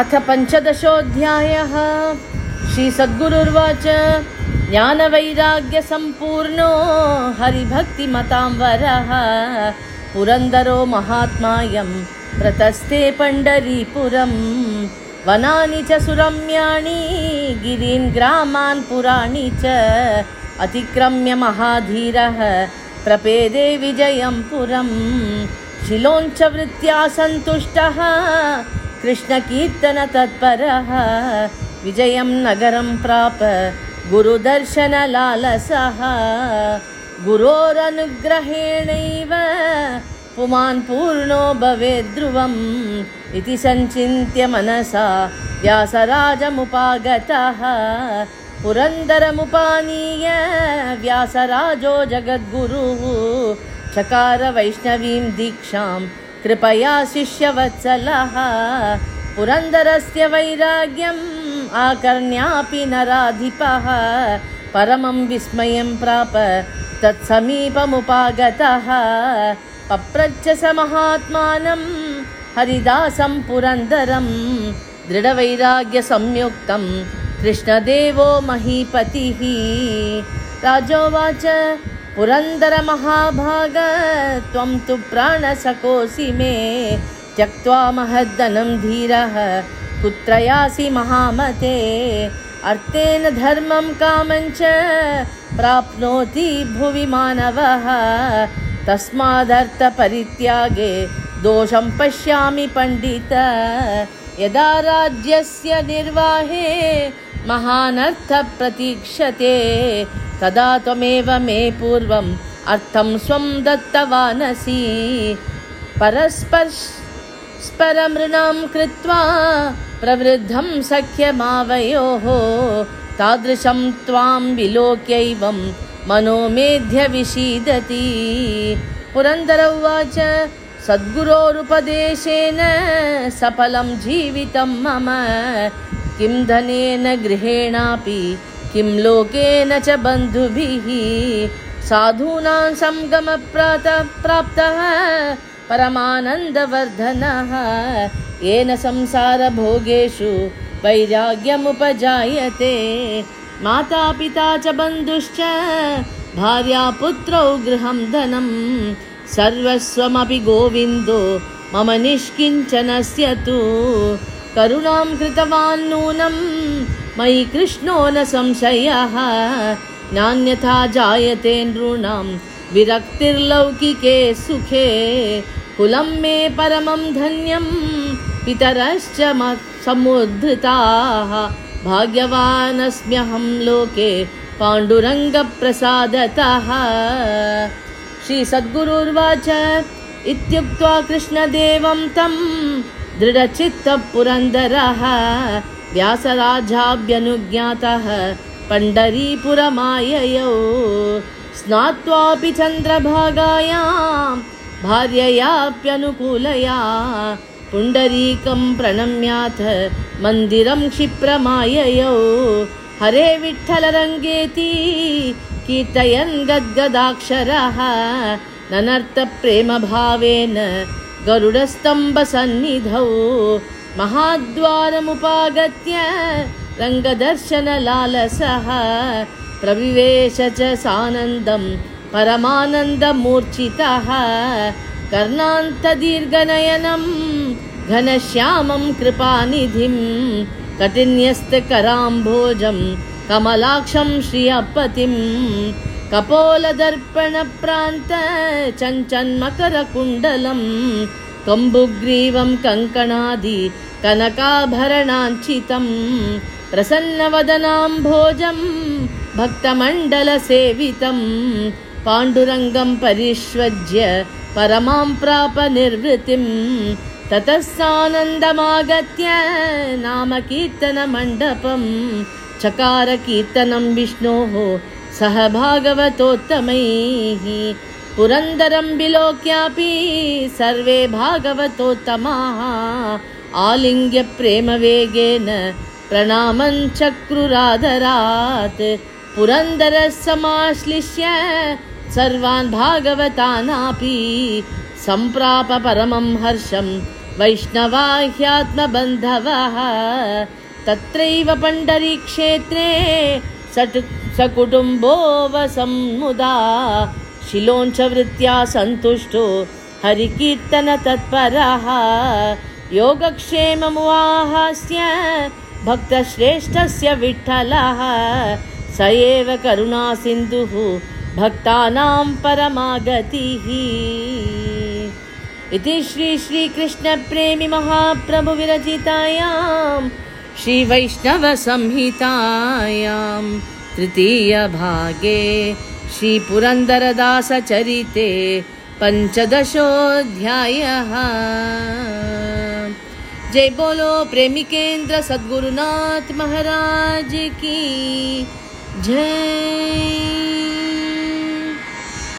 अथ पञ्चदशोऽध्यायः। श्रीसद्गुरुर्वाच। ज्ञानवैराग्यसम्पूर्णो हरिभक्तिमतां वरः पुरन्दरो महात्मायं प्रतस्ते पण्डरीपुरं। वनानि च सुरम्याणि गिरीन् ग्रामान् पुराणि च। अतिक्रम्य महाधीरः प्रपेदे विजयं पुरं शिलोञ्चवृत्त्या सन्तुष्टः कृष्णकीर्तनतत्परः विजयं नगरं प्राप गुरुदर्शनलालसः गुरोरनुग्रहेणैव पुमान् पूर्णो भवेद्ध्रुवम् इति सञ्चिन्त्य मनसा व्यासराजमुपागतः पुरन्दरमुपानीय व्यासराजो जगद्गुरुः चकार वैष्णवीं दीक्षां कृपया शिष्यवत्सलः। पुरन्दरस्य वैराग्यम् आकर्ण्यापि नराधिपः। परमं विस्मयं प्राप तत्समीपमुपागतः। पप्रच्छ स महात्मानं हरिदासं पुरन्दरं दृढवैराग्यसंयुक्तं कृष्णदेवो महीपतिः। राजोवाच पुरन्दरमहाभाग त्वं तु प्राणसकोऽसि मे त्यक्त्वा महद्धनं धीरः कुत्र यासि महामते। अर्थेन धर्मं कामञ्च प्राप्नोति भुवि मानवः। तस्मादर्थपरित्यागे दोषं पश्यामि पण्डित यदा राज्यस्य निर्वाहे महानर्थप्रतीक्षते तदा त्वमेव मे पूर्वम् अर्थं स्वं दत्तवानसि। परस्परमृणां कृत्वा प्रवृद्धं सख्यमावयोः तादृशं त्वां विलोक्यैवं मनो मेध्यविषीदति। पुरन्दर उवाच सद्गुरोरुपदेशेन सफलं जीवितं मम। किं धनेन गृहेणापि किं लोकेन च बन्धुभिः। साधूनां प्राप्तः परमानन्दवर्धनः। येन संसारभोगेषु वैराग्यमुपजायते। मातापिता च बन्धुश्च भार्यापुत्रौ गृहं धनं सर्वस्वमपि गोविन्दो मम निष्किञ्चनस्य तु। करुणां कृतवान् नूनं मयि कृष्णो न संशयः। नान्यथा जायते नृणां विरक्तिर्लौकिके सुखे। कुलं मे परमं धन्यं पितरश्च समुद्धृताः। भाग्यवानस्म्यहं लोके पाण्डुरङ्गप्रसादतः श्रीसद्गुरुर्वाच इत्युक्त्वा कृष्णदेवं तं दृढचित्तपुरन्दरः व्यासराजाभ्यनुज्ञातः पण्डरीपुरमाययौ स्नात्वापि चन्द्रभागायां भार्ययाप्यनुकूलया पुण्डरीकं प्रणम्याथ मन्दिरं क्षिप्रमाययौ हरे विठ्ठलरङ्गेति कीर्तयन् गद्गदाक्षरः ननर्तप्रेमभावेन गरुडस्तम्भसन्निधौ महाद्वारमुपागत्य रङ्गदर्शनलालसः प्रविवेश च सानन्दं परमानन्दमूर्छितः कर्णान्तदीर्घनयनं घनश्यामं कृपानिधिं कठिन्यस्तकराम्भोजं कमलाक्षं श्रियपतिं कपोलदर्पणप्रान्त चञ्चन्मकरकुण्डलं कम्बुग्रीवं कङ्कणादि कनकाभरणाञ्चितं प्रसन्नवदनां भोजं भक्तमण्डलसेवितं पाण्डुरङ्गं परिष्वज्य परमां प्राप निर्वृतिं ततः सानन्दमागत्य नाम कीर्तनमण्डपं चकारकीर्तनं विष्णोः सह भागवतोत्तमैः पुरन्दरं विलोक्यापि सर्वे भागवतोत्तमाः आलिङ्ग्य प्रेमवेगेन प्रणामञ्चक्रुरादरात् पुरन्दरः समाश्लिष्य सर्वान् भागवतानापि सम्प्राप परमं हर्षं वैष्णवा ह्यात्मबन्धवः तत्रैव पण्डरीक्षेत्रे सकुटुम्बो वसम्मुदा शिलोञ्चवृत्त्या सन्तुष्टो हरिकीर्तनतत्परः योगक्षेममुवाहस्य भक्तश्रेष्ठस्य विठ्ठलः स एव करुणासिन्धुः भक्तानां परमागतिः इति श्री श्रीकृष्णप्रेमि महाप्रभुविरचितायां श्रीवैष्णवसंहितायां तृतीयभागे श्रीपुरन्दरदासचरिते पञ्चदशोऽध्यायः। जय बोलो प्रेमिकेन्द्र की जय